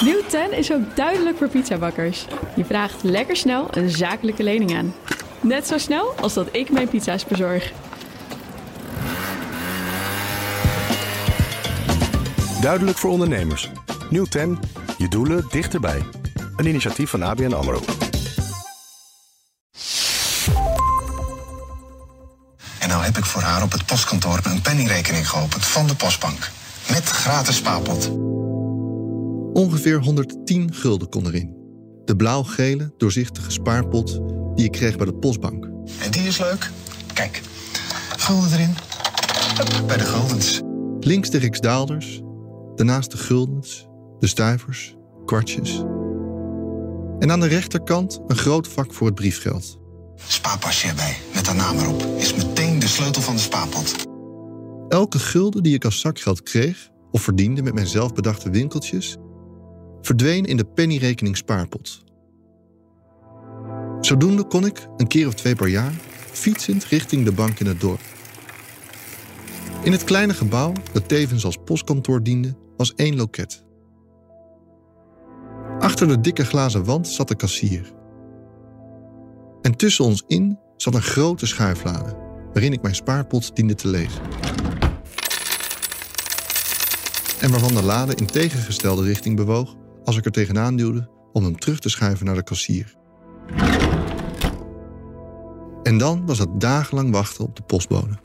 Nieuw 10 is ook duidelijk voor pizzabakkers. Je vraagt lekker snel een zakelijke lening aan. Net zo snel als dat ik mijn pizza's bezorg. Duidelijk voor ondernemers. Nieuw 10. Je doelen dichterbij. Een initiatief van ABN AMRO. En nou heb ik voor haar op het postkantoor een penningrekening geopend van de postbank. Met gratis spaarpot. Ongeveer 110 gulden kon erin. De blauw-gele, doorzichtige spaarpot die ik kreeg bij de postbank. En die is leuk. Kijk, gulden erin. Hup, bij de guldens. Links de riksdaalders, daarnaast de guldens, de stuivers, kwartjes. En aan de rechterkant een groot vak voor het briefgeld. Spaarpasje erbij, met haar naam erop. Is meteen de sleutel van de spaarpot. Elke gulden die ik als zakgeld kreeg of verdiende met mijn zelfbedachte winkeltjes, verdween in de pennyrekening spaarpot. Zodoende kon ik, een keer of twee per jaar, fietsend richting de bank in het dorp. In het kleine gebouw, dat tevens als postkantoor diende, was één loket. Achter de dikke glazen wand zat de kassier. En tussen ons in zat een grote schuiflade, waarin ik mijn spaarpot diende te lezen. En waarvan de lade in tegengestelde richting bewoog als ik er tegenaan duwde om hem terug te schuiven naar de kassier. En dan was het dagenlang wachten op de postbode.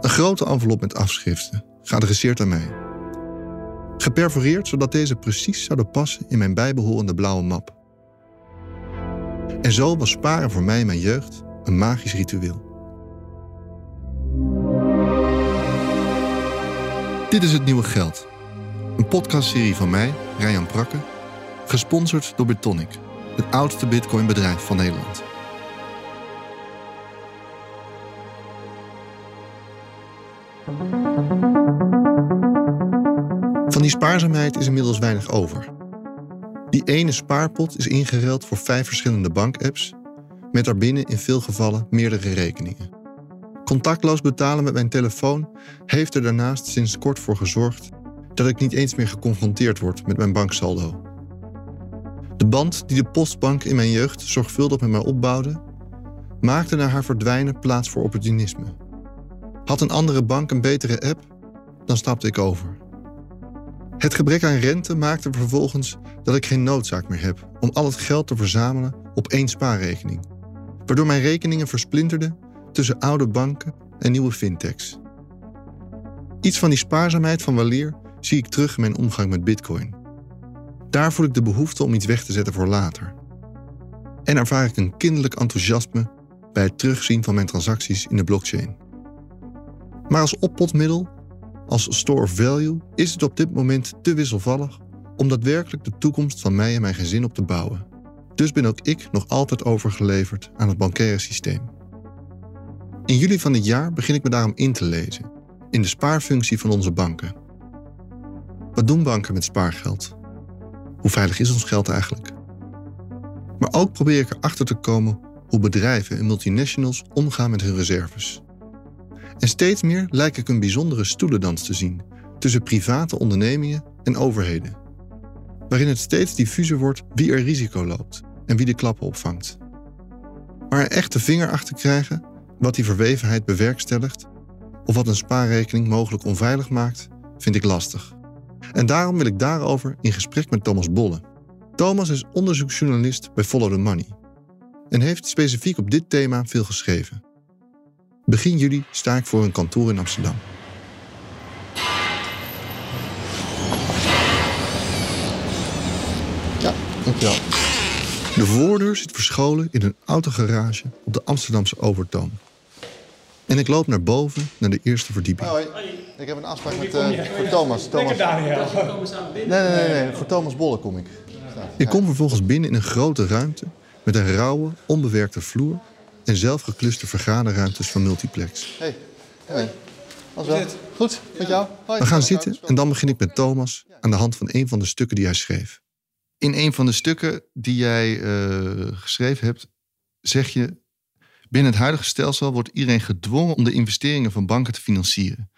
Een grote envelop met afschriften, geadresseerd aan mij. Geperforeerd zodat deze precies zouden passen in mijn bijbehorende blauwe map. En zo was sparen voor mij mijn jeugd een magisch ritueel. Dit is het nieuwe geld. Een podcastserie van mij, Ryan Prakke, gesponsord door Bitonic, het oudste bitcoinbedrijf van Nederland. Van die spaarzaamheid is inmiddels weinig over. Die ene spaarpot is ingeruild voor vijf verschillende bankapps, met daarbinnen in veel gevallen meerdere rekeningen. Contactloos betalen met mijn telefoon heeft er daarnaast sinds kort voor gezorgd dat ik niet eens meer geconfronteerd word met mijn banksaldo. De band die de postbank in mijn jeugd zorgvuldig met mij opbouwde, maakte na haar verdwijnen plaats voor opportunisme. Had een andere bank een betere app, dan stapte ik over. Het gebrek aan rente maakte vervolgens dat ik geen noodzaak meer heb om al het geld te verzamelen op één spaarrekening, waardoor mijn rekeningen versplinterden tussen oude banken en nieuwe fintechs. Iets van die spaarzaamheid van waleer zie ik terug in mijn omgang met Bitcoin. Daar voel ik de behoefte om iets weg te zetten voor later. En ervaar ik een kinderlijk enthousiasme bij het terugzien van mijn transacties in de blockchain. Maar als oppotmiddel, als store of value, is het op dit moment te wisselvallig om daadwerkelijk de toekomst van mij en mijn gezin op te bouwen. Dus ben ook ik nog altijd overgeleverd aan het bankaire systeem. In juli van dit jaar begin ik me daarom in te lezen in de spaarfunctie van onze banken. Wat doen banken met spaargeld? Hoe veilig is ons geld eigenlijk? Maar ook probeer ik erachter te komen hoe bedrijven en multinationals omgaan met hun reserves. En steeds meer lijkt ik een bijzondere stoelendans te zien tussen private ondernemingen en overheden, waarin het steeds diffuser wordt wie er risico loopt en wie de klappen opvangt. Maar er echt de vinger achter krijgen wat die verwevenheid bewerkstelligt of wat een spaarrekening mogelijk onveilig maakt, vind ik lastig. En daarom wil ik daarover in gesprek met Thomas Bolle. Thomas is onderzoeksjournalist bij Follow the Money en heeft specifiek op dit thema veel geschreven. Begin juli sta ik voor een kantoor in Amsterdam. Ja, dankjewel. De voordeur zit verscholen in een autogarage op de Amsterdamse Overtoom. En ik loop naar boven, naar de eerste verdieping. Hoi, ik heb een afspraak met uh, voor Thomas. Thomas. Daniel. Nee, nee, nee, nee, voor Thomas Bolle kom ik. Ik kom vervolgens binnen in een grote ruimte met een rauwe, onbewerkte vloer en zelfgekluste vergaderruimtes van Multiplex. Hey, hey. Alles wel? Goed, met jou? Hoi. We gaan zitten en dan begin ik met Thomas aan de hand van een van de stukken die hij schreef. In een van de stukken die jij eh, geschreven hebt, zeg je Binnen het huidige stelsel wordt iedereen gedwongen om de investeringen van banken te financieren.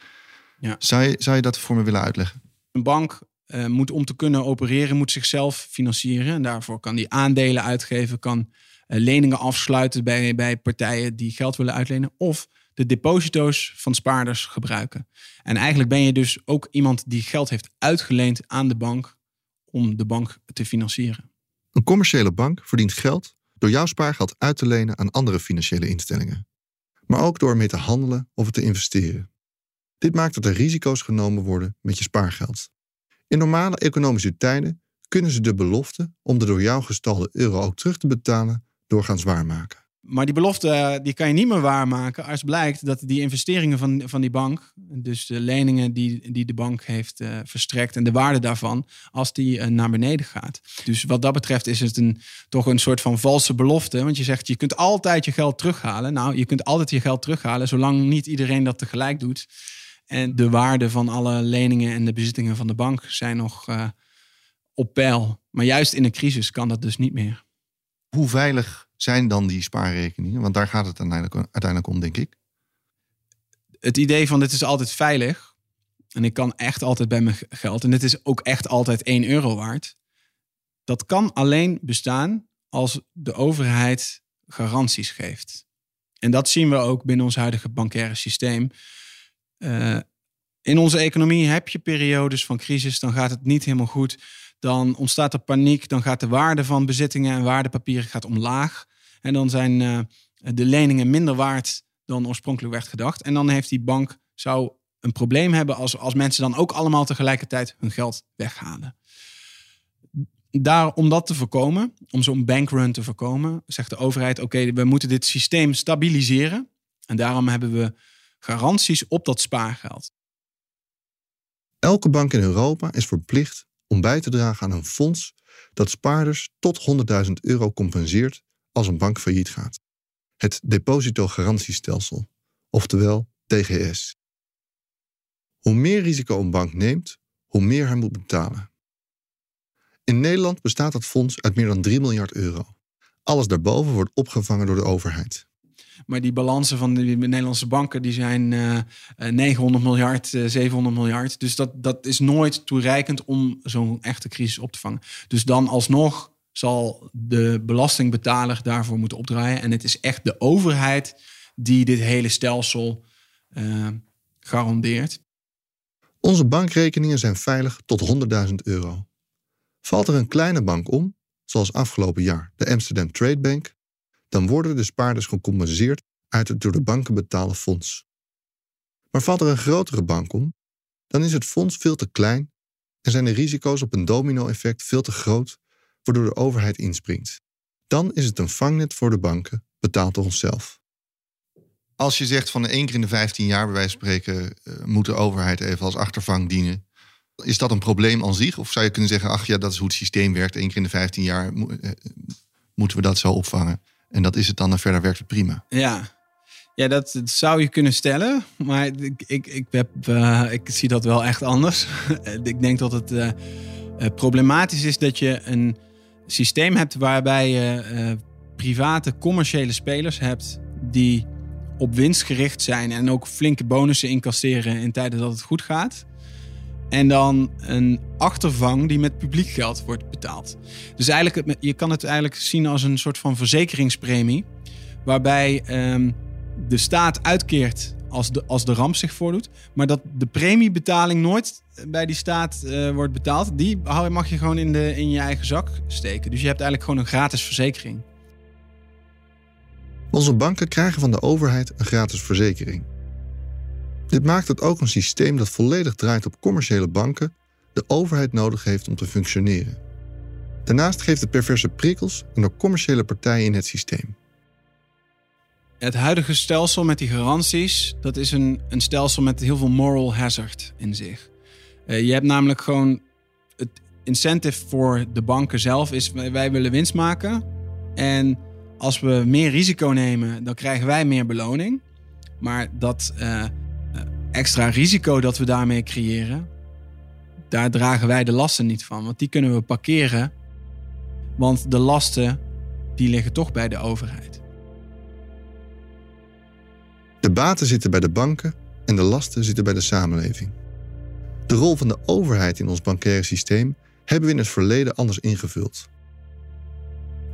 Ja. Zou, je, zou je dat voor me willen uitleggen? Een bank uh, moet om te kunnen opereren, moet zichzelf financieren. En daarvoor kan die aandelen uitgeven, kan uh, leningen afsluiten bij, bij partijen die geld willen uitlenen. Of de deposito's van spaarders gebruiken. En eigenlijk ben je dus ook iemand die geld heeft uitgeleend aan de bank om de bank te financieren. Een commerciële bank verdient geld door jouw spaargeld uit te lenen aan andere financiële instellingen. Maar ook door ermee te handelen of te investeren. Dit maakt dat er risico's genomen worden met je spaargeld. In normale economische tijden kunnen ze de belofte om de door jou gestalde euro ook terug te betalen doorgaans waarmaken. Maar die belofte eh, die kan je niet meer waarmaken als blijkt dat die investeringen van, van die bank, dus de leningen die, die de bank heeft uh, verstrekt en de waarde daarvan, als die uh, naar beneden gaat. Dus wat dat betreft is het een, toch een soort van valse belofte. Want je zegt je kunt altijd je geld terughalen. Nou, je kunt altijd je geld terughalen, zolang niet iedereen dat tegelijk doet. En de waarde van alle leningen en de bezittingen van de bank zijn nog op peil. Maar juist in een crisis kan dat dus niet meer. Hoe veilig zijn dan die spaarrekeningen? Want daar gaat het uiteindelijk, om, denk ik. Het idee van dit is altijd veilig. En ik kan echt altijd bij mijn geld. En dit is ook echt altijd 1 euro waard. Dat kan alleen bestaan als de overheid garanties geeft. En dat zien we ook binnen ons huidige bankaire systeem. Uh, in onze economie heb je periodes van crisis, dan gaat het niet helemaal goed. Dan ontstaat er paniek, dan gaat de waarde van bezittingen en waardepapieren gaat omlaag. En dan zijn uh, de leningen minder waard dan oorspronkelijk werd gedacht. En dan heeft die bank zou een probleem hebben als, als mensen dan ook allemaal tegelijkertijd hun geld weghalen. Daar, om dat te voorkomen, om zo'n bankrun te voorkomen, zegt de overheid: oké, we moeten dit systeem stabiliseren. En daarom hebben we garanties op dat spaargeld. Elke bank in Europa is verplicht om bij te dragen aan een fonds dat spaarders tot 100.000 euro compenseert als een bank failliet gaat. Het depositogarantiestelsel, oftewel DGS. Hoe meer risico een bank neemt, hoe meer hij moet betalen. In Nederland bestaat dat fonds uit meer dan 3 miljard euro. Alles daarboven wordt opgevangen door de overheid. Maar die balansen van de Nederlandse banken die zijn uh, eh, 900 eh, miljard, uh, eh, 700 miljard. Dus dat, dat is nooit toereikend om zo'n echte crisis op te vangen. Dus dan alsnog zal de belastingbetaler daarvoor moeten opdraaien. En het is echt de overheid die dit hele stelsel uh, garandeert. Onze bankrekeningen zijn veilig tot 100.000 euro. Valt er een kleine bank om, zoals afgelopen jaar de Amsterdam Trade Bank, dan worden de spaarders gecompenseerd uit het door de banken betaalde fonds. Maar valt er een grotere bank om, dan is het fonds veel te klein en zijn de risico's op een domino-effect veel te groot, waardoor de overheid inspringt. Dan is het een vangnet voor de banken, betaald door onszelf. Als je zegt van één keer in de 15 jaar, bij wijze van spreken, uh, moet de overheid even als achtervang dienen. Is dat een probleem aan zich? Of zou je kunnen zeggen, ach ja, dat is hoe het systeem werkt. Één keer in de 15 jaar uh, moeten we dat zo opvangen. En dat is het dan en verder werkt het prima. Ja, ja dat, zou je kunnen stellen. Maar ik, ik, ik, heb, uh, ik zie dat wel echt anders. ik denk dat het uh, problematisch is dat je een systeem hebt waarbij je uh, private commerciële spelers hebt die op winst gericht zijn en ook flinke bonussen incasseren in tijden dat het goed gaat. En dan een achtervang die met publiek geld wordt betaald. Dus eigenlijk, je kan het eigenlijk zien als een soort van verzekeringspremie. Waarbij um, de staat uitkeert als de, als de ramp zich voordoet. Maar dat de premiebetaling nooit bij die staat uh, wordt betaald. Die mag je gewoon in, de, in je eigen zak steken. Dus je hebt eigenlijk gewoon een gratis verzekering. Onze banken krijgen van de overheid een gratis verzekering. Dit maakt het ook een systeem dat volledig draait op commerciële banken de overheid nodig heeft om te functioneren. Daarnaast geeft het perverse prikkels en door commerciële partijen in het systeem. Het huidige stelsel met die garanties, dat is een, een stelsel met heel veel moral hazard in zich. Uh, je hebt namelijk gewoon het incentive voor de banken zelf is wij willen winst maken. En als we meer risico nemen, dan krijgen wij meer beloning. Maar dat uh, extra risico dat we daarmee creëren, daar dragen wij de lasten niet van. Want die kunnen we parkeren. Want de lasten, die liggen toch bij de overheid. De baten zitten bij de banken en de lasten zitten bij de samenleving. De rol van de overheid in ons bankaire systeem hebben we in het verleden anders ingevuld.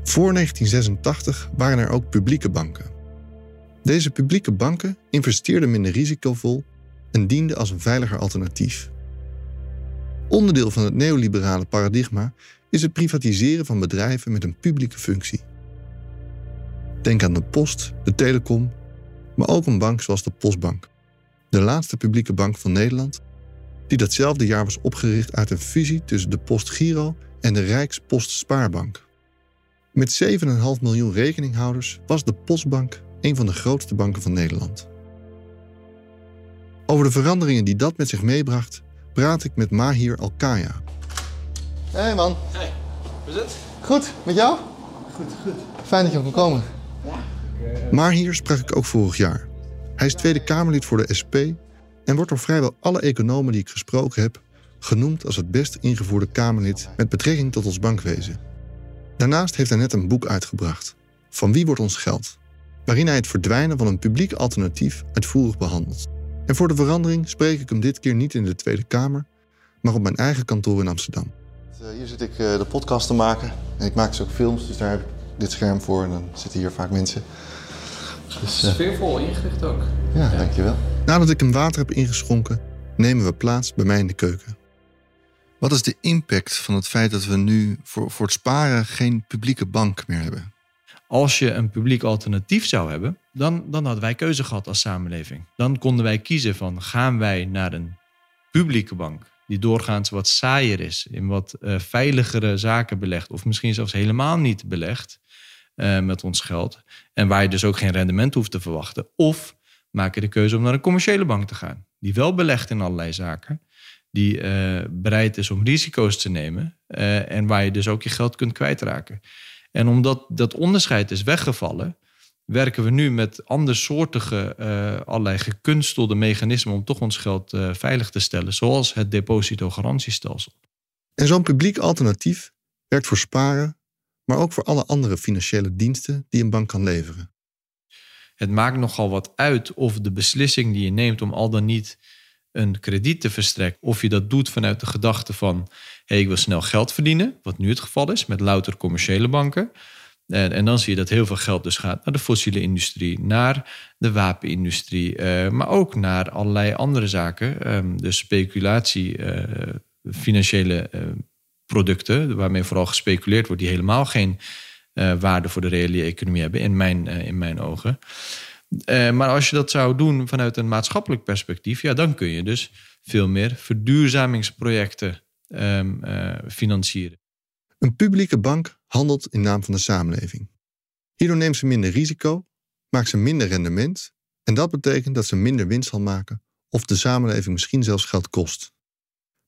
Voor 1986 waren er ook publieke banken. Deze publieke banken investeerden minder risicovol en dienden als een veiliger alternatief. Onderdeel van het neoliberale paradigma is het privatiseren van bedrijven met een publieke functie. Denk aan de post, de telecom, maar ook een bank zoals de Postbank. De laatste publieke bank van Nederland, die datzelfde jaar was opgericht uit een fusie tussen de Postgiro en de Rijkspostspaarbank. Met 7,5 miljoen rekeninghouders was de Postbank een van de grootste banken van Nederland. Over de veranderingen die dat met zich meebracht, praat ik met Mahir Alkaya. Hey man. Hey, hoe is het? Goed, met jou? Goed, goed. Fijn dat je kon komen. Mahir sprak ik ook vorig jaar. Hij is Tweede Kamerlid voor de SP en wordt door vrijwel alle economen die ik gesproken heb genoemd als het best ingevoerde Kamerlid met betrekking tot ons bankwezen. Daarnaast heeft hij net een boek uitgebracht, Van wie wordt ons geld? Waarin hij het verdwijnen van een publiek alternatief uitvoerig behandelt. En voor de verandering spreek ik hem dit keer niet in de Tweede Kamer, maar op mijn eigen kantoor in Amsterdam. Uh, hier zit ik uh, de podcast te maken. En ik maak dus ook films, dus daar heb ik dit scherm voor. En dan zitten hier vaak mensen. Dus, uh, Sfeervol ingericht ook. Ja, ja, dankjewel. Nadat ik hem water heb ingeschonken, nemen we plaats bij mij in de keuken. Wat is de impact van het feit dat we nu voor, voor het sparen geen publieke bank meer hebben? Als je een publiek alternatief zou hebben, dan, dan hadden wij keuze gehad als samenleving. Dan konden wij kiezen van gaan wij naar een publieke bank die doorgaans wat saaier is, in wat uh, veiligere zaken belegt, of misschien zelfs helemaal niet belegt uh, met ons geld, en waar je dus ook geen rendement hoeft te verwachten. Of maak je de keuze om naar een commerciële bank te gaan, die wel belegt in allerlei zaken, die uh, bereid is om risico's te nemen en waar je dus ook je geld kunt kwijtraken. En omdat dat onderscheid is weggevallen, werken we nu met andersoortige, allerlei gekunstelde mechanismen om toch ons geld veilig te stellen, zoals het depositogarantiestelsel. En zo'n publiek alternatief werkt voor sparen, maar ook voor alle andere financiële diensten die een bank kan leveren. Het maakt nogal wat uit of de beslissing die je neemt om al dan niet een krediet te verstrekken, of je dat doet vanuit de gedachte van hey, ik wil snel geld verdienen, wat nu het geval is met louter commerciële banken. En, en, dan zie je dat heel veel geld dus gaat naar de fossiele industrie, naar de wapenindustrie, uh, maar ook naar allerlei andere zaken. Dus speculatie, uh, financiële uh, producten, waarmee vooral gespeculeerd wordt, die helemaal geen waarde voor de reële economie hebben, in mijn, in mijn ogen. maar als je dat zou doen vanuit een maatschappelijk perspectief, ja, dan kun je dus veel meer verduurzamingsprojecten um, financieren. Een publieke bank handelt in naam van de samenleving. Hierdoor neemt ze minder risico, maakt ze minder rendement en dat betekent dat ze minder winst zal maken of de samenleving misschien zelfs geld kost.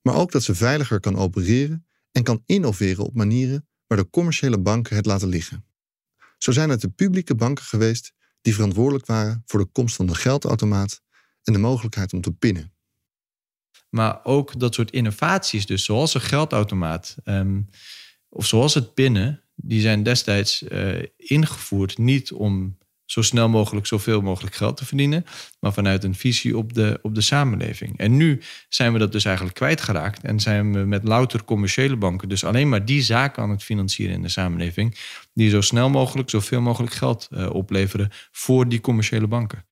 Maar ook dat ze veiliger kan opereren en kan innoveren op manieren waar de commerciële banken het laten liggen. Zo zijn het de publieke banken geweest die verantwoordelijk waren voor de komst van de geldautomaat en de mogelijkheid om te pinnen. Maar ook dat soort innovaties, dus zoals een geldautomaat, um, of zoals het pinnen, die zijn destijds uh, ingevoerd niet om zo snel mogelijk zoveel mogelijk geld te verdienen, maar vanuit een visie op de, op de samenleving. En nu zijn we dat dus eigenlijk kwijtgeraakt en zijn we met louter commerciële banken dus alleen maar die zaken aan het financieren in de samenleving, die zo snel mogelijk zoveel mogelijk geld uh, opleveren voor die commerciële banken.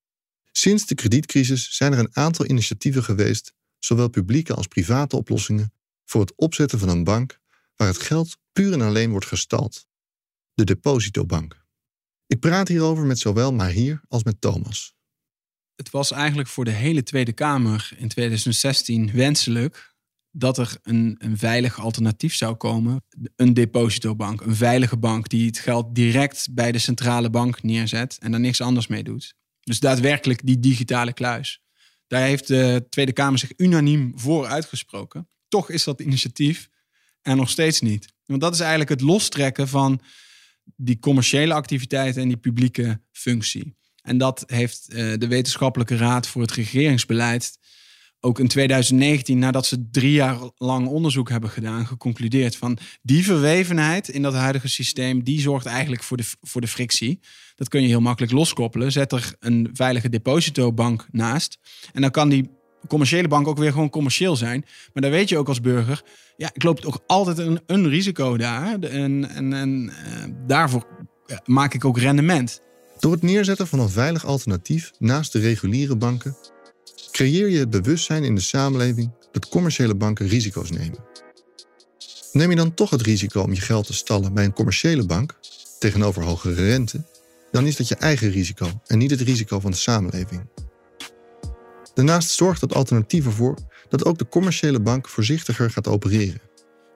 Sinds de kredietcrisis zijn er een aantal initiatieven geweest, zowel publieke als private oplossingen, voor het opzetten van een bank waar het geld puur en alleen wordt gestald. De depositobank. Ik praat hierover met zowel Mahir als met Thomas. Het was eigenlijk voor de hele Tweede Kamer in 2016 wenselijk dat er een, een veilig alternatief zou komen. Een depositobank, een veilige bank die het geld direct bij de centrale bank neerzet en daar niks anders mee doet. Dus daadwerkelijk die digitale kluis. Daar heeft de Tweede Kamer zich unaniem voor uitgesproken. Toch is dat initiatief er nog steeds niet. Want dat is eigenlijk het lostrekken van die commerciële activiteit en die publieke functie. En dat heeft uh, de Wetenschappelijke Raad voor het Regeringsbeleid ook in 2019, nadat ze drie jaar lang onderzoek hebben gedaan, geconcludeerd van die verwevenheid in dat huidige systeem, die zorgt eigenlijk voor de, voor de frictie. Dat kun je heel makkelijk loskoppelen. Zet er een veilige depositobank naast. En dan kan die commerciële bank ook weer gewoon commercieel zijn. Maar dan weet je ook als burger, ja, ik loop ook altijd een, een risico daar. En, en, en uh, daarvoor maak ik ook rendement. Door het neerzetten van een veilig alternatief naast de reguliere banken, creëer je het bewustzijn in de samenleving dat commerciële banken risico's nemen. Neem je dan toch het risico om je geld te stallen bij een commerciële bank tegenover hogere rente, dan is dat je eigen risico en niet het risico van de samenleving. Daarnaast zorgt het alternatief ervoor dat ook de commerciële bank voorzichtiger gaat opereren.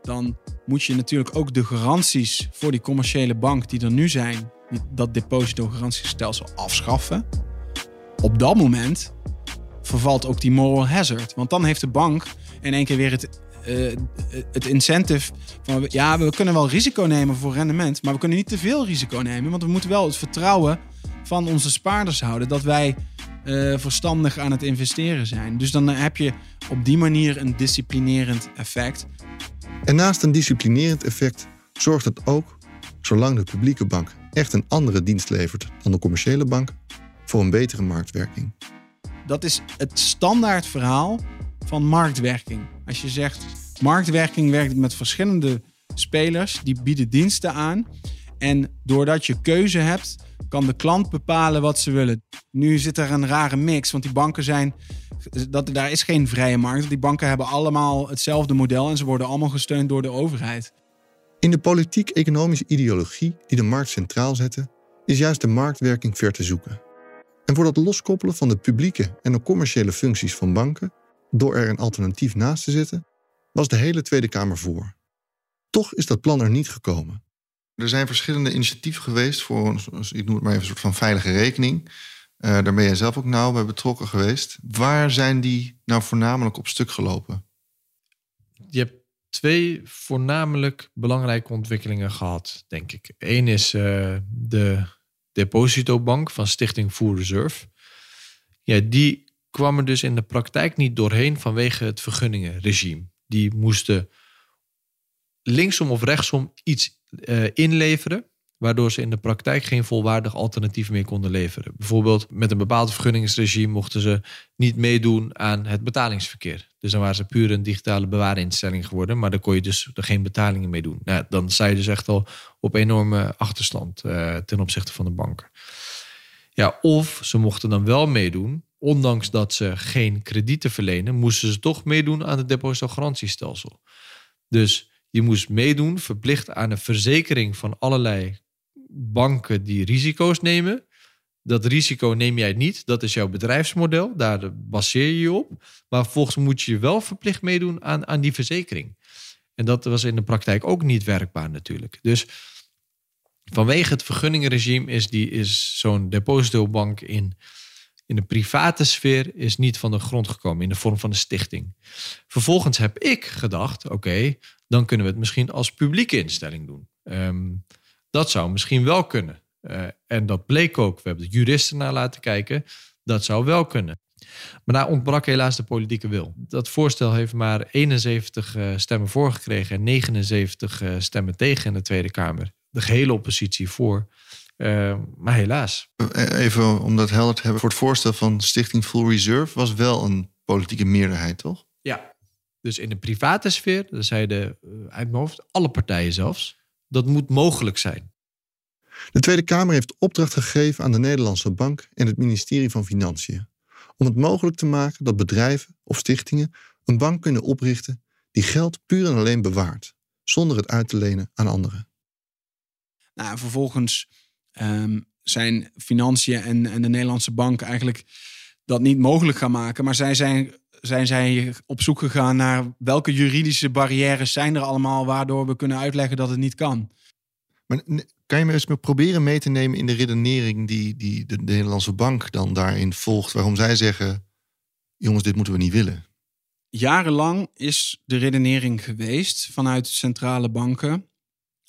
Dan moet je natuurlijk ook de garanties voor die commerciële bank die er nu zijn, dat depositogarantiestelsel afschaffen. Op dat moment vervalt ook die moral hazard. Want dan heeft de bank in één keer weer het, uh, het incentive van ja, we kunnen wel risico nemen voor rendement, maar we kunnen niet te veel risico nemen, want we moeten wel het vertrouwen van onze spaarders houden dat wij uh, verstandig aan het investeren zijn. Dus dan heb je op die manier een disciplinerend effect. En naast een disciplinerend effect zorgt het ook, zolang de publieke bank echt een andere dienst levert dan de commerciële bank, voor een betere marktwerking. Dat is het standaard verhaal van marktwerking. Als je zegt marktwerking werkt met verschillende spelers, die bieden diensten aan. En doordat je keuze hebt, kan de klant bepalen wat ze willen. Nu zit er een rare mix, want die banken zijn. Dat, daar is geen vrije markt. Die banken hebben allemaal hetzelfde model en ze worden allemaal gesteund door de overheid. In de politiek-economische ideologie die de markt centraal zette, is juist de marktwerking ver te zoeken. En voor dat loskoppelen van de publieke en de commerciële functies van banken, door er een alternatief naast te zetten, was de hele Tweede Kamer voor. Toch is dat plan er niet gekomen. Er zijn verschillende initiatieven geweest voor, ik noem het maar even een soort van veilige rekening. Uh, daar ben jij zelf ook nauw bij betrokken geweest. Waar zijn die nou voornamelijk op stuk gelopen? Je hebt twee voornamelijk belangrijke ontwikkelingen gehad, denk ik. Eén is uh, de depositobank van Stichting Food Reserve. Ja, die kwam er dus in de praktijk niet doorheen vanwege het vergunningenregime. Die moesten linksom of rechtsom iets uh, inleveren, waardoor ze in de praktijk geen volwaardig alternatief meer konden leveren. Bijvoorbeeld met een bepaald vergunningsregime mochten ze niet meedoen aan het betalingsverkeer. Dus dan waren ze puur een digitale bewaarinstelling geworden, maar daar kon je dus er geen betalingen mee doen. Nou, dan sta je dus echt al op enorme achterstand uh, ten opzichte van de banken. Ja, of ze mochten dan wel meedoen, ondanks dat ze geen kredieten verlenen, moesten ze toch meedoen aan het depositogarantiestelsel. Dus je moest meedoen, verplicht aan een verzekering van allerlei banken die risico's nemen. Dat risico neem jij niet, dat is jouw bedrijfsmodel, daar baseer je je op. Maar volgens moet je wel verplicht meedoen aan, aan die verzekering. En dat was in de praktijk ook niet werkbaar natuurlijk. Dus vanwege het vergunningenregime is, die, is zo'n depositobank in, in de private sfeer is niet van de grond gekomen in de vorm van een stichting. Vervolgens heb ik gedacht, oké, dan kunnen we het misschien als publieke instelling doen. Ehm, dat zou misschien wel kunnen. Uh, en dat bleek ook. We hebben de juristen naar laten kijken. Dat zou wel kunnen. Maar daar ontbrak helaas de politieke wil. Dat voorstel heeft maar 71 uh, eh, stemmen voorgekregen en 79 uh, eh, stemmen tegen in de Tweede Kamer. De gehele oppositie voor. maar helaas. Even om dat helder te hebben. Voor het voorstel van Stichting Full Reserve was wel een politieke meerderheid, toch? Ja, dus in de private sfeer, dat zeiden uh, uit mijn hoofd alle partijen zelfs, dat moet mogelijk zijn. De Tweede Kamer heeft opdracht gegeven aan de Nederlandse Bank en het ministerie van Financiën om het mogelijk te maken dat bedrijven of stichtingen een bank kunnen oprichten die geld puur en alleen bewaart, zonder het uit te lenen aan anderen. Nou, vervolgens um, zijn Financiën en, en de Nederlandse Bank eigenlijk dat niet mogelijk gaan maken, maar zij zijn zijn zij op zoek gegaan naar welke juridische barrières zijn er allemaal waardoor we kunnen uitleggen dat het niet kan. Maar kan je me eens proberen mee te nemen in de redenering die, die de, Nederlandse bank dan daarin volgt, waarom zij zeggen, jongens, dit moeten we niet willen? Jarenlang is de redenering geweest vanuit centrale banken,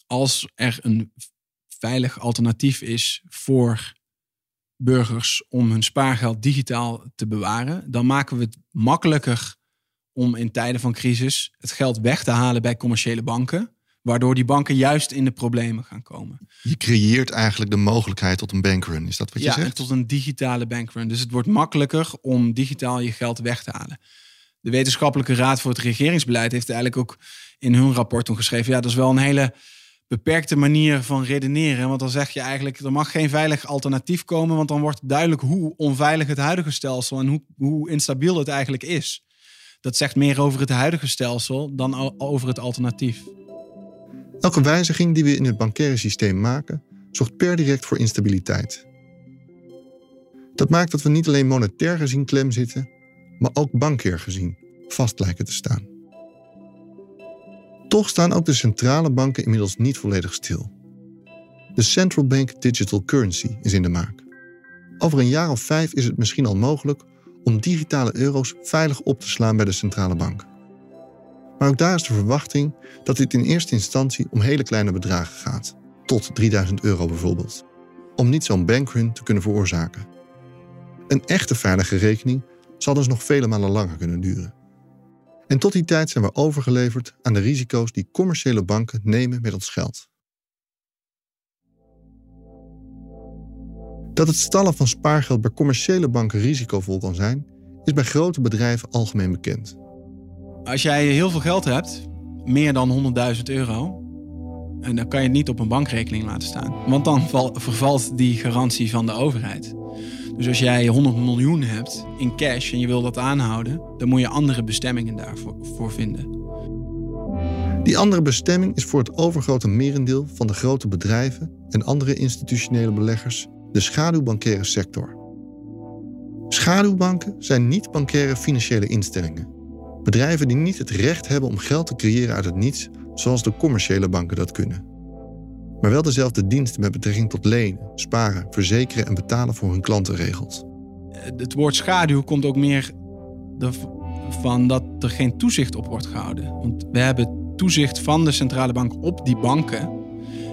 als er een veilig alternatief is voor burgers om hun spaargeld digitaal te bewaren, dan maken we het makkelijker om in tijden van crisis het geld weg te halen bij commerciële banken. Waardoor die banken juist in de problemen gaan komen. Je creëert eigenlijk de mogelijkheid tot een bankrun. Is dat wat je ja, zegt? tot een digitale bankrun. Dus het wordt makkelijker om digitaal je geld weg te halen. De Wetenschappelijke Raad voor het Regeringsbeleid heeft eigenlijk ook in hun rapport toen geschreven: ja, dat is wel een hele beperkte manier van redeneren. Want dan zeg je eigenlijk: er mag geen veilig alternatief komen, want dan wordt duidelijk hoe onveilig het huidige stelsel en hoe, hoe instabiel het eigenlijk is. Dat zegt meer over het huidige stelsel dan over het alternatief. Elke wijziging die we in het bankaire systeem maken, zorgt per direct voor instabiliteit. Dat maakt dat we niet alleen monetair gezien klem zitten, maar ook bankair gezien vast lijken te staan. Toch staan ook de centrale banken inmiddels niet volledig stil. De Central Bank Digital Currency is in de maak. Over een jaar of vijf is het misschien al mogelijk om digitale euro's veilig op te slaan bij de centrale bank. Maar ook daar is de verwachting dat dit in eerste instantie om hele kleine bedragen gaat, tot 3000 euro bijvoorbeeld, om niet zo'n bankrun te kunnen veroorzaken. Een echte veilige rekening zal dus nog vele malen langer kunnen duren. En tot die tijd zijn we overgeleverd aan de risico's die commerciële banken nemen met ons geld. Dat het stallen van spaargeld bij commerciële banken risicovol kan zijn, is bij grote bedrijven algemeen bekend. Als jij heel veel geld hebt, meer dan 100.000 euro, dan kan je het niet op een bankrekening laten staan. Want dan val- vervalt die garantie van de overheid. Dus als jij 100 miljoen hebt in cash en je wil dat aanhouden, dan moet je andere bestemmingen daarvoor voor vinden. Die andere bestemming is voor het overgrote merendeel van de grote bedrijven en andere institutionele beleggers de schaduwbankaire sector. Schaduwbanken zijn niet-bankaire financiële instellingen. Bedrijven die niet het recht hebben om geld te creëren uit het niets, zoals de commerciële banken dat kunnen. Maar wel dezelfde diensten met betrekking tot lenen, sparen, verzekeren en betalen voor hun klanten regelt. Het woord schaduw komt ook meer van dat er geen toezicht op wordt gehouden. Want we hebben toezicht van de centrale bank op die banken.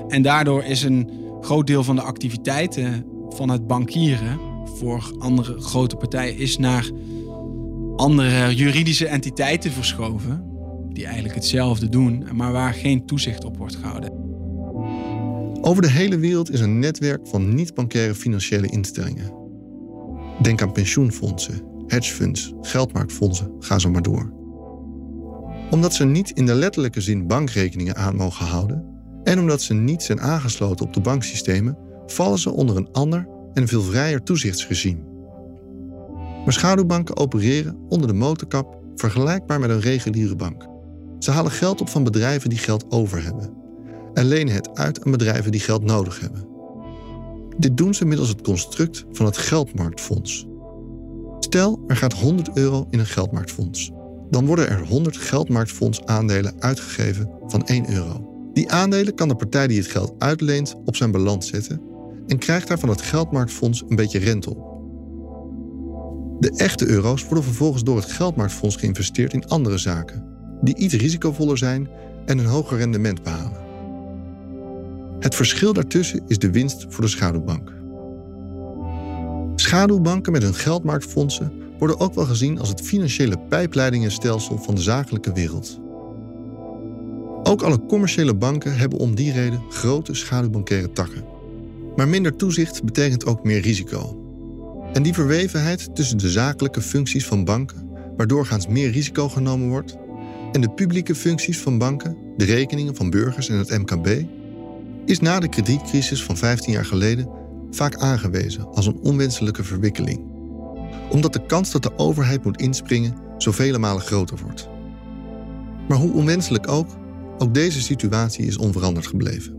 En daardoor is een groot deel van de activiteiten van het bankieren voor andere grote partijen is naar andere juridische entiteiten verschoven. Die eigenlijk hetzelfde doen, maar waar geen toezicht op wordt gehouden. Over de hele wereld is een netwerk van niet-bankaire financiële instellingen. Denk aan pensioenfondsen, hedgefunds, geldmarktfondsen, ga zo maar door. Omdat ze niet in de letterlijke zin bankrekeningen aan mogen houden en omdat ze niet zijn aangesloten op de banksystemen, vallen ze onder een ander en veel vrijer toezichtsregime. Maar schaduwbanken opereren onder de motorkap vergelijkbaar met een reguliere bank. Ze halen geld op van bedrijven die geld over hebben en lenen het uit aan bedrijven die geld nodig hebben. Dit doen ze middels het construct van het geldmarktfonds. Stel, er gaat 100 euro in een geldmarktfonds. Dan worden er 100 geldmarktfonds aandelen uitgegeven van 1 euro. Die aandelen kan de partij die het geld uitleent op zijn balans zetten en krijgt daar van het geldmarktfonds een beetje rente op. De echte euro's worden vervolgens door het geldmarktfonds geïnvesteerd in andere zaken, die iets risicovoller zijn en een hoger rendement behalen. Het verschil daartussen is de winst voor de schaduwbank. Schaduwbanken met hun geldmarktfondsen worden ook wel gezien als het financiële pijpleidingenstelsel van de zakelijke wereld. Ook alle commerciële banken hebben om die reden grote schaduwbankaire takken. Maar minder toezicht betekent ook meer risico. En die verwevenheid tussen de zakelijke functies van banken, waar doorgaans meer risico genomen wordt, en de publieke functies van banken, de rekeningen van burgers en het MKB, is na de kredietcrisis van 15 jaar geleden vaak aangewezen als een onwenselijke verwikkeling. Omdat de kans dat de overheid moet inspringen zoveel malen groter wordt. Maar hoe onwenselijk ook, ook deze situatie is onveranderd gebleven.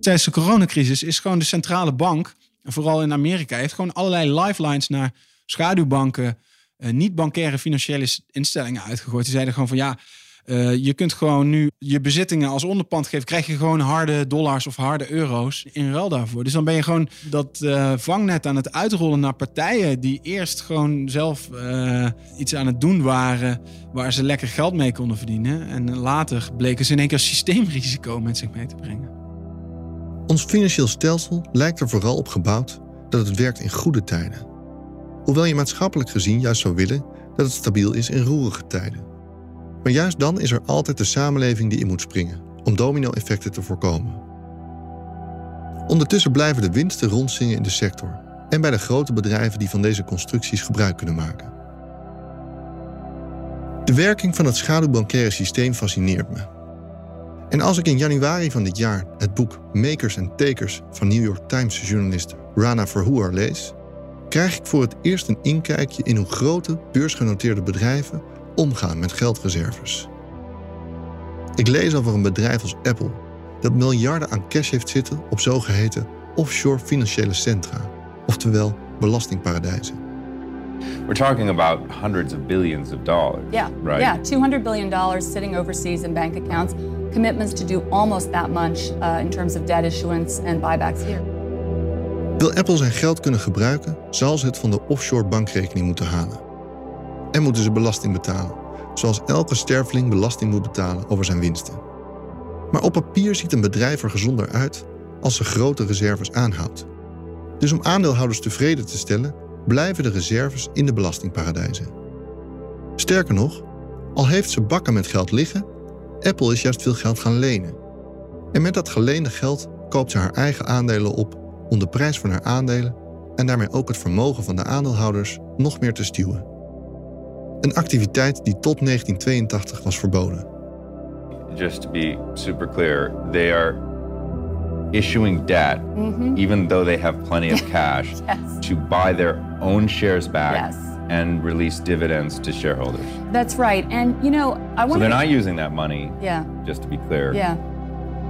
Tijdens de coronacrisis is gewoon de centrale bank, vooral in Amerika, heeft gewoon allerlei lifelines naar schaduwbanken, eh, niet-bankaire financiële instellingen uitgegooid. Die zeiden gewoon van ja, uh, je kunt gewoon nu je bezittingen als onderpand geven. Krijg je gewoon harde dollars of harde euro's in ruil daarvoor. Dus dan ben je gewoon dat uh, vangnet aan het uitrollen naar partijen die eerst gewoon zelf uh, iets aan het doen waren. Waar ze lekker geld mee konden verdienen. En later bleken ze in één keer systeemrisico met zich mee te brengen. Ons financieel stelsel lijkt er vooral op gebouwd dat het werkt in goede tijden. Hoewel je maatschappelijk gezien juist zou willen dat het stabiel is in roerige tijden. Maar juist dan is er altijd de samenleving die in moet springen om domino-effecten te voorkomen. Ondertussen blijven de winsten rondzingen in de sector en bij de grote bedrijven die van deze constructies gebruik kunnen maken. De werking van het schaduwbankaire systeem fascineert me. En als ik in januari van dit jaar het boek Makers and Takers van New York Times journalist Rana Verhoer lees, krijg ik voor het eerst een inkijkje in hoe grote beursgenoteerde bedrijven omgaan met geldreserves. Ik lees over een bedrijf als Apple dat miljarden aan cash heeft zitten op zogeheten offshore financiële centra, oftewel belastingparadijzen. We're talking about hundreds of billions of dollars. Yeah, right. yeah, 200 billion dollars sitting overseas in bank accounts. Commitments to do almost that much uh, in terms of debt issuance and buybacks here. Wil Apple zijn geld kunnen gebruiken, zal ze het van de offshore bankrekening moeten halen. En moeten ze belasting betalen, zoals elke sterveling belasting moet betalen over zijn winsten. Maar op papier ziet een bedrijf er gezonder uit als ze grote reserves aanhoudt. Dus om aandeelhouders tevreden te stellen, blijven de reserves in de belastingparadijzen. Sterker nog, al heeft ze bakken met geld liggen, Apple is juist veel geld gaan lenen. En met dat geleende geld koopt ze haar eigen aandelen op om de prijs van haar aandelen en daarmee ook het vermogen van de aandeelhouders nog meer te stuwen. Een activiteit die tot 1982 was verboden. Just to be super clear, they are issuing debt, even though they have plenty of cash, Yes. to buy their own shares back Yes. and release dividends to shareholders. That's right. And you know, I So they're not using that money, Yeah. just to be clear, Yeah.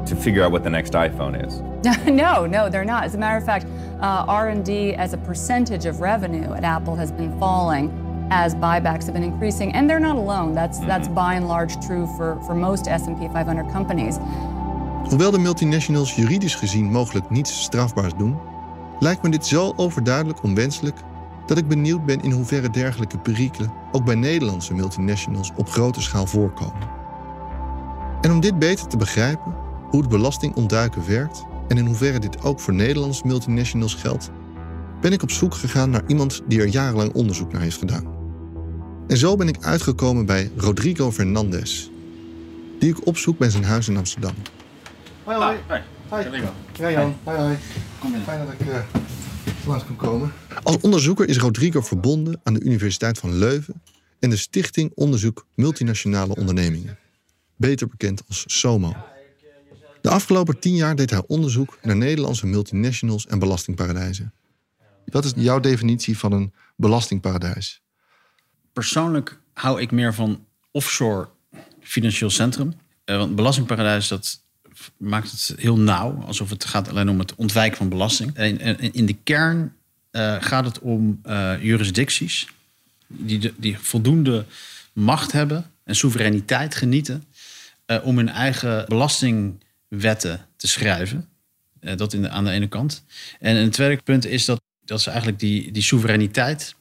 to figure out what the next iPhone is. no, no, they're not. As a matter of fact, uh, R&D as a percentage of revenue at Apple has been falling as buybacks have been increasing, and they're not alone. That's that's by and large true for for most S&P 500 companies. Hoewel de multinationals juridisch gezien mogelijk niets strafbaars doen, lijkt me dit zo overduidelijk onwenselijk dat ik benieuwd ben in hoeverre dergelijke perikelen ook bij Nederlandse multinationals op grote schaal voorkomen. En om dit beter te begrijpen, hoe het belastingontduiken werkt en in hoeverre dit ook voor Nederlandse multinationals geldt, ben ik op zoek gegaan naar iemand die er jarenlang onderzoek naar heeft gedaan. En zo ben ik uitgekomen bij Rodrigo Fernandez, die ik opzoek bij zijn huis in Amsterdam. Hoi, hoi. Hoi. Ja, Jan. Hoi, hoi. Fijn dat ik uh, langs kon komen. Als onderzoeker is Rodrigo verbonden aan de Universiteit van Leuven en de Stichting Onderzoek Multinationale Ondernemingen, beter bekend als SOMO. De afgelopen tien jaar deed hij onderzoek naar Nederlandse multinationals en belastingparadijzen. Wat is jouw definitie van een belastingparadijs? Persoonlijk hou ik meer van offshore financieel centrum. Eh, want belastingparadijs, dat maakt het heel nauw. Alsof het gaat alleen om het ontwijken van belasting. En, in de kern eh, gaat het om eh, jurisdicties... Die, die voldoende macht hebben en soevereiniteit genieten... om hun eigen belastingwetten te schrijven. Dat in aan de ene kant. En een tweede punt is dat, dat ze eigenlijk die, die soevereiniteit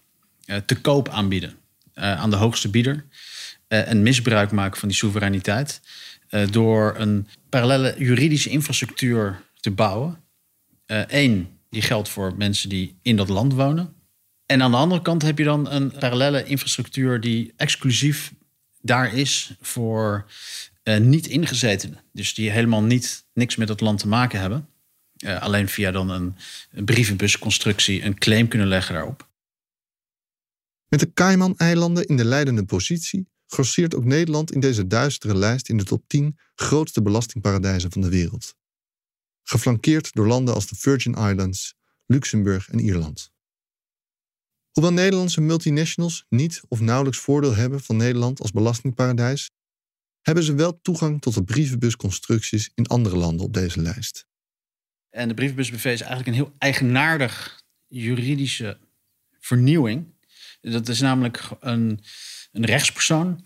te koop aanbieden aan de hoogste bieder. eh, en misbruik maken van die soevereiniteit. eh, door een parallele juridische infrastructuur te bouwen. Eén, die geldt voor mensen die in dat land wonen. En aan de andere kant heb je dan een parallele infrastructuur die exclusief daar is voor eh, niet-ingezetenen. Dus die helemaal niet, niks met het land te maken hebben. Eh, alleen via dan een, een brievenbusconstructie een claim kunnen leggen daarop. Met de Cayman-eilanden in de leidende positie grosseert ook Nederland in deze duistere lijst in de top 10 grootste belastingparadijzen van de wereld. Geflankeerd door landen als de Virgin Islands, Luxemburg en Ierland. Hoewel Nederlandse multinationals niet of nauwelijks voordeel hebben van Nederland als belastingparadijs, hebben ze wel toegang tot de brievenbusconstructies in andere landen op deze lijst. En de brievenbus-BV is eigenlijk een heel eigenaardig juridische vernieuwing. Dat is namelijk een, een rechtspersoon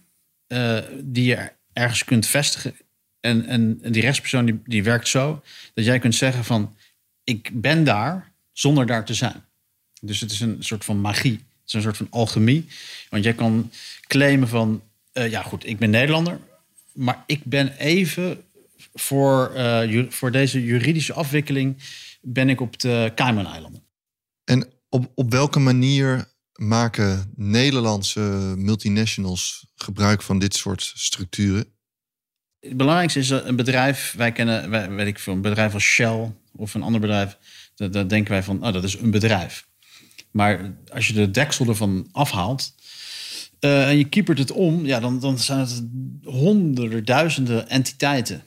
eh, die je ergens kunt vestigen. En, en, die rechtspersoon die, die werkt zo dat jij kunt zeggen van... ik ben daar zonder daar te zijn. Dus het is een soort van magie. Het is een soort van alchemie. Want jij kan claimen van... eh, ja goed, ik ben Nederlander... maar ik ben even voor, ju- voor deze juridische afwikkeling ben ik op de Cayman-eilanden. En op, op welke manier maken Nederlandse multinationals gebruik van dit soort structuren? Het belangrijkste is een bedrijf, wij kennen, weet ik veel, een bedrijf als Shell of een ander bedrijf, dat denken wij van, oh, dat is een bedrijf. Maar als je de deksel ervan afhaalt eh, en je keepert het om, ja, dan, dan zijn het honderden, duizenden entiteiten.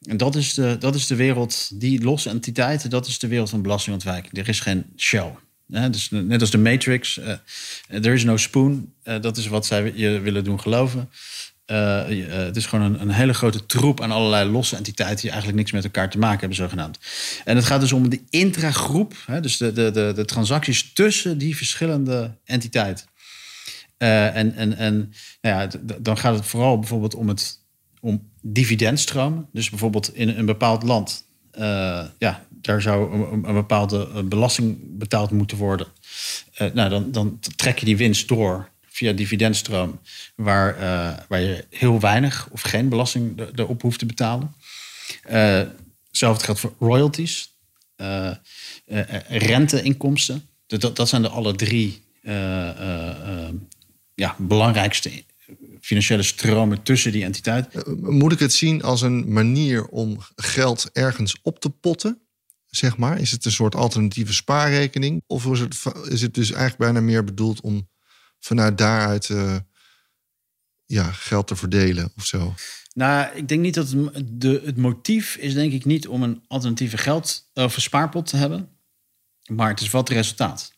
En dat is, de, dat is de wereld, die losse entiteiten, dat is de wereld van belastingontwijking. Er is geen Shell. Dus net als de Matrix, eh, there is no spoon. Eh, dat is wat zij je willen doen geloven. Het is gewoon een, een hele grote troep aan allerlei losse entiteiten die eigenlijk niks met elkaar te maken hebben, zogenaamd. En het gaat dus om de intragroep, hè, dus de, de, de, de transacties tussen die verschillende entiteiten. En en, en nou ja, dan gaat het vooral bijvoorbeeld om, het, om dividendstromen. Dus bijvoorbeeld in een bepaald land, ja, daar zou een, bepaalde eh, belasting betaald moeten worden. Eh, nou, dan, dan trek je die winst door via dividendstroom, waar, eh, waar je heel weinig of geen belasting er- erop hoeft te betalen. Eh, Hetzelfde geldt voor royalties, eh, eh, eh, renteinkomsten. Dat, dat- zijn de alle drie eh, eh, eh, ja, belangrijkste financiële stromen tussen die entiteiten. Moet ik het zien als een manier om geld ergens op te potten? Zeg maar, is het een soort alternatieve spaarrekening? Of is het, is het dus eigenlijk bijna meer bedoeld om vanuit daaruit eh, ja, geld te verdelen of zo? Nou, ik denk niet dat het, de, het motief is, denk ik, niet om een alternatieve geld of een spaarpot te hebben. Maar het is het resultaat.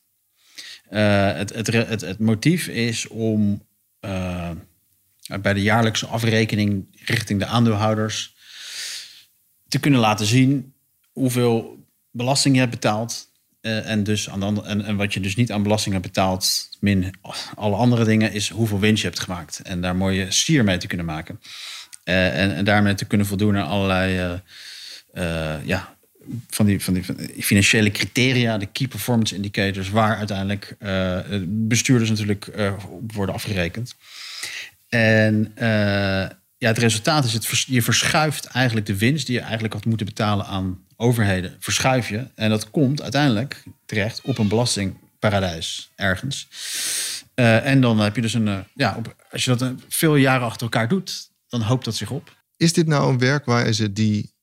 Eh, het, het, het, het motief is om eh, bij de jaarlijkse afrekening richting de aandeelhouders te kunnen laten zien hoeveel belasting je hebt betaald. eh, en, dus aan de en, en wat je dus niet aan belasting hebt betaald, min alle andere dingen, is hoeveel winst je hebt gemaakt. En daar mooie sier mee te kunnen maken. Eh, en, daarmee te kunnen voldoen aan allerlei eh, ja, van, die, van, die, financiële criteria, de key performance indicators, waar uiteindelijk bestuurders natuurlijk op worden afgerekend. En eh, ja, het resultaat is, het je verschuift eigenlijk de winst die je eigenlijk had moeten betalen aan overheden, verschuif je. En dat komt uiteindelijk terecht op een belastingparadijs ergens. Eh, en dan heb je dus een, eh, ja, als je dat veel jaren achter elkaar doet, dan hoopt dat zich op. Is dit nou een werkwijze die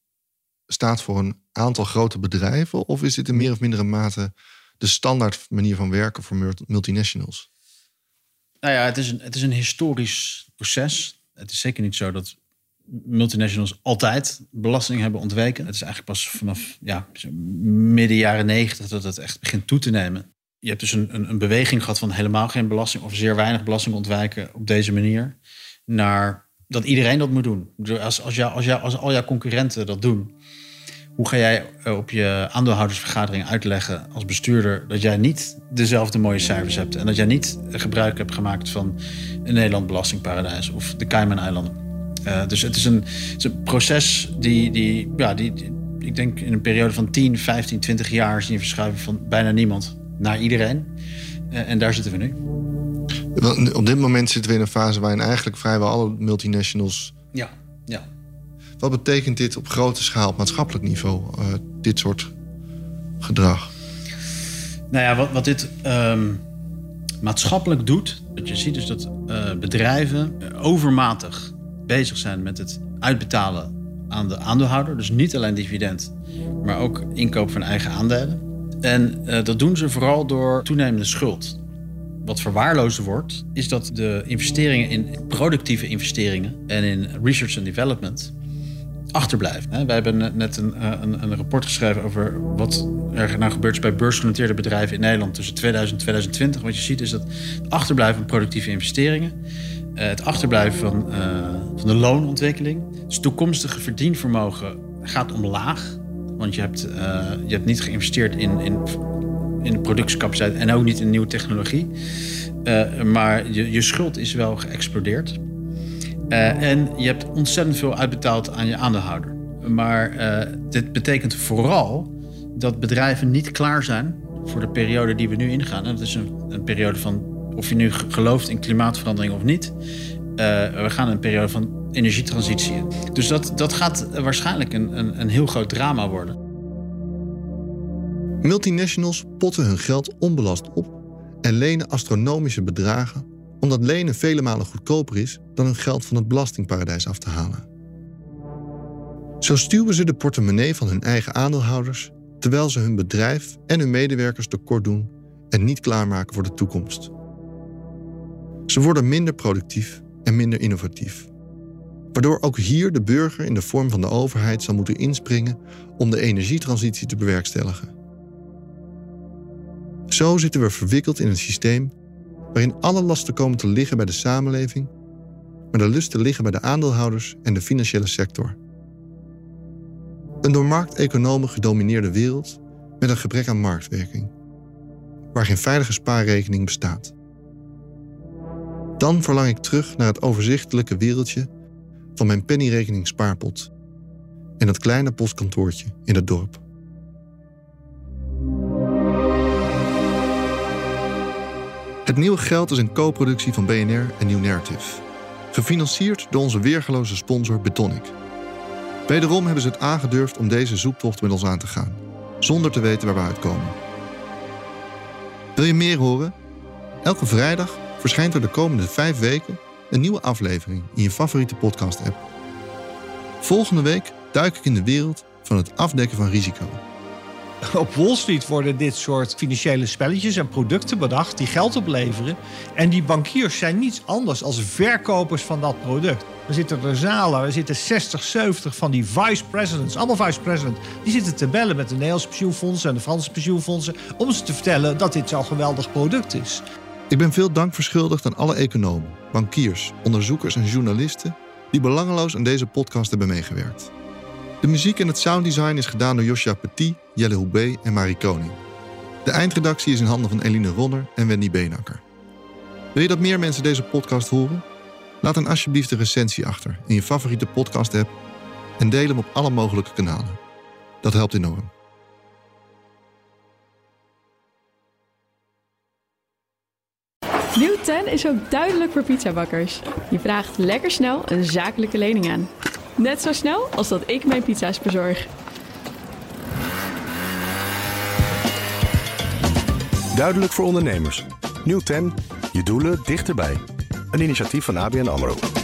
staat voor een aantal grote bedrijven? Of is dit in meer of mindere mate de standaard manier van werken voor mult- multinationals? Nou ja, het is, een, het is een historisch proces. Het is zeker niet zo dat multinationals altijd belasting hebben ontweken. Het is eigenlijk pas vanaf ja, midden jaren negentig dat het echt begint toe te nemen. Je hebt dus een, een, een beweging gehad van helemaal geen belasting of zeer weinig belasting ontwijken op deze manier. Naar dat iedereen dat moet doen. Als, als, als al jouw concurrenten dat doen, hoe ga jij eh, op je aandeelhoudersvergadering uitleggen als bestuurder dat jij niet dezelfde mooie cijfers hebt en dat jij niet gebruik hebt gemaakt van een Nederland belastingparadijs of de Cayman-eilanden? Eh, dus het is een, het is een proces die, die, ja, die, die- ik denk in een periode van 10, 15, 20 jaar zie je een verschuiving van bijna niemand naar iedereen. Eh, en daar zitten we nu. Op dit moment zitten we in een fase waarin eigenlijk vrijwel alle multinationals. Ja. Wat betekent dit op grote schaal op maatschappelijk niveau, eh, dit soort gedrag? Nou ja, wat, wat dit ehm, maatschappelijk doet, wat je ziet is dat eh, bedrijven overmatig bezig zijn met het uitbetalen aan de aandeelhouder. Dus niet alleen dividend, maar ook inkoop van eigen aandelen. En eh, dat doen ze vooral door toenemende schuld. Wat verwaarloosd wordt, is dat de investeringen in productieve investeringen en in research and development achterblijven. Hè, Wij hebben net- een, eh, een, een rapport geschreven over wat er nou gebeurt bij beursgenoteerde bedrijven in Nederland tussen 2000 en 2020. Wat je ziet is dat het achterblijven van productieve investeringen, eh, het achterblijven van, eh, van de loonontwikkeling, dus toekomstige verdienvermogen gaat omlaag. Want je hebt, je hebt niet geïnvesteerd in, in, in productiecapaciteit en ook niet in nieuwe technologie. Maar je, je schuld is wel geëxplodeerd. Eh, en je hebt ontzettend veel uitbetaald aan je aandeelhouder. Maar eh, dit betekent vooral dat bedrijven niet klaar zijn voor de periode die we nu ingaan. En dat is een, een periode van, of je nu ge- gelooft in klimaatverandering of niet. eh, we gaan een periode van energietransitie in. Dus dat, dat gaat waarschijnlijk een, een, een heel groot drama worden. Multinationals potten hun geld onbelast op en lenen astronomische bedragen omdat lenen vele malen goedkoper is dan hun geld van het belastingparadijs af te halen. Zo stuwen ze de portemonnee van hun eigen aandeelhouders terwijl ze hun bedrijf en hun medewerkers tekort doen en niet klaarmaken voor de toekomst. Ze worden minder productief en minder innovatief. Waardoor ook hier de burger in de vorm van de overheid zal moeten inspringen om de energietransitie te bewerkstelligen. Zo zitten we verwikkeld in een systeem waarin alle lasten komen te liggen bij de samenleving, maar de lusten liggen bij de aandeelhouders en de financiële sector. Een door markteconomen gedomineerde wereld met een gebrek aan marktwerking, waar geen veilige spaarrekening bestaat. Dan verlang ik terug naar het overzichtelijke wereldje van mijn pennyrekening spaarpot en dat kleine postkantoortje in het dorp. Het nieuwe geld is een co-productie van BNR en New Narrative. Gefinancierd door onze weergeloze sponsor Betonic. Wederom hebben ze het aangedurfd om deze zoektocht met ons aan te gaan, zonder te weten waar we uitkomen. Wil je meer horen? Elke vrijdag verschijnt er de komende vijf weken een nieuwe aflevering in je favoriete podcast-app. Volgende week duik ik in de wereld van het afdekken van risico. Op Wall Street worden dit soort financiële spelletjes en producten bedacht die geld opleveren. En die bankiers zijn niets anders als verkopers van dat product. Er zitten er zalen, er zitten 60, 70 van die vice presidents, allemaal vice president. Die zitten te bellen met de Nederlandse pensioenfondsen en de Franse pensioenfondsen. om ze te vertellen dat dit zo'n geweldig product is. Ik ben veel dank verschuldigd aan alle economen, bankiers, onderzoekers en journalisten die belangeloos aan deze podcast hebben meegewerkt. De muziek en het sounddesign is gedaan door Joshua Petit, Jelle Houbé en Marie Koning. De eindredactie is in handen van Eline Ronner en Wendy Beenakker. Wil je dat meer mensen deze podcast horen? Laat dan alsjeblieft een recensie achter in je favoriete podcast-app en deel hem op alle mogelijke kanalen. Dat helpt enorm. Nieuw 10 is ook duidelijk voor pizzabakkers. Je vraagt lekker snel een zakelijke lening aan. Net zo snel als dat ik mijn pizza's bezorg. Duidelijk voor ondernemers. Nieuw 10, je doelen dichterbij. Een initiatief van ABN AMRO.